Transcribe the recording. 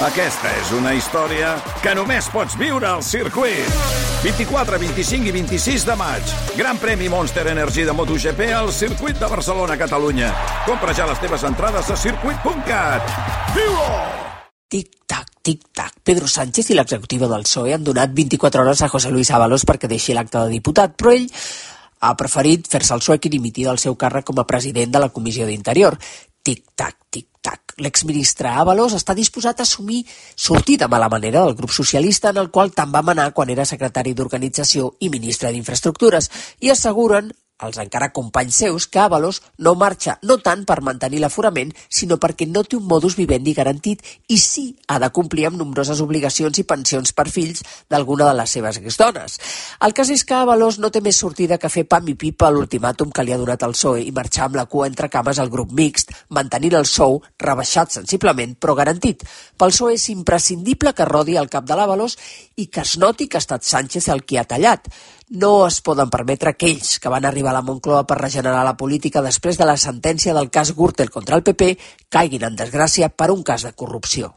Aquesta és una història que només pots viure al circuit. 24, 25 i 26 de maig. Gran premi Monster Energy de MotoGP al circuit de Barcelona, Catalunya. Compra ja les teves entrades a circuit.cat. Viu-ho! Tic-tac, tic-tac. Pedro Sánchez i l'executiva del PSOE han donat 24 hores a José Luis Ábalos perquè deixi l'acte de diputat, però ell ha preferit fer-se el suec i dimitir del seu càrrec com a president de la Comissió d'Interior. Tic-tac, tic-tac. L'exministre Ábalos està disposat a assumir sortir de mala manera del grup socialista en el qual tant va manar quan era secretari d'Organització i ministre d'Infraestructures i asseguren els encara companys seus que Avalos no marxa no tant per mantenir l'aforament, sinó perquè no té un modus vivendi garantit i sí ha de complir amb nombroses obligacions i pensions per fills d'alguna de les seves exdones. El cas és que Avalos no té més sortida que fer pam i pipa a l'ultimàtum que li ha donat el PSOE i marxar amb la cua entre cames al grup mixt, mantenint el sou rebaixat sensiblement però garantit. Pel PSOE és imprescindible que rodi el cap de l'Avalos i que es noti que ha estat Sánchez el qui ha tallat no es poden permetre aquells que van arribar a la Moncloa per regenerar la política després de la sentència del cas Gürtel contra el PP caiguin en desgràcia per un cas de corrupció.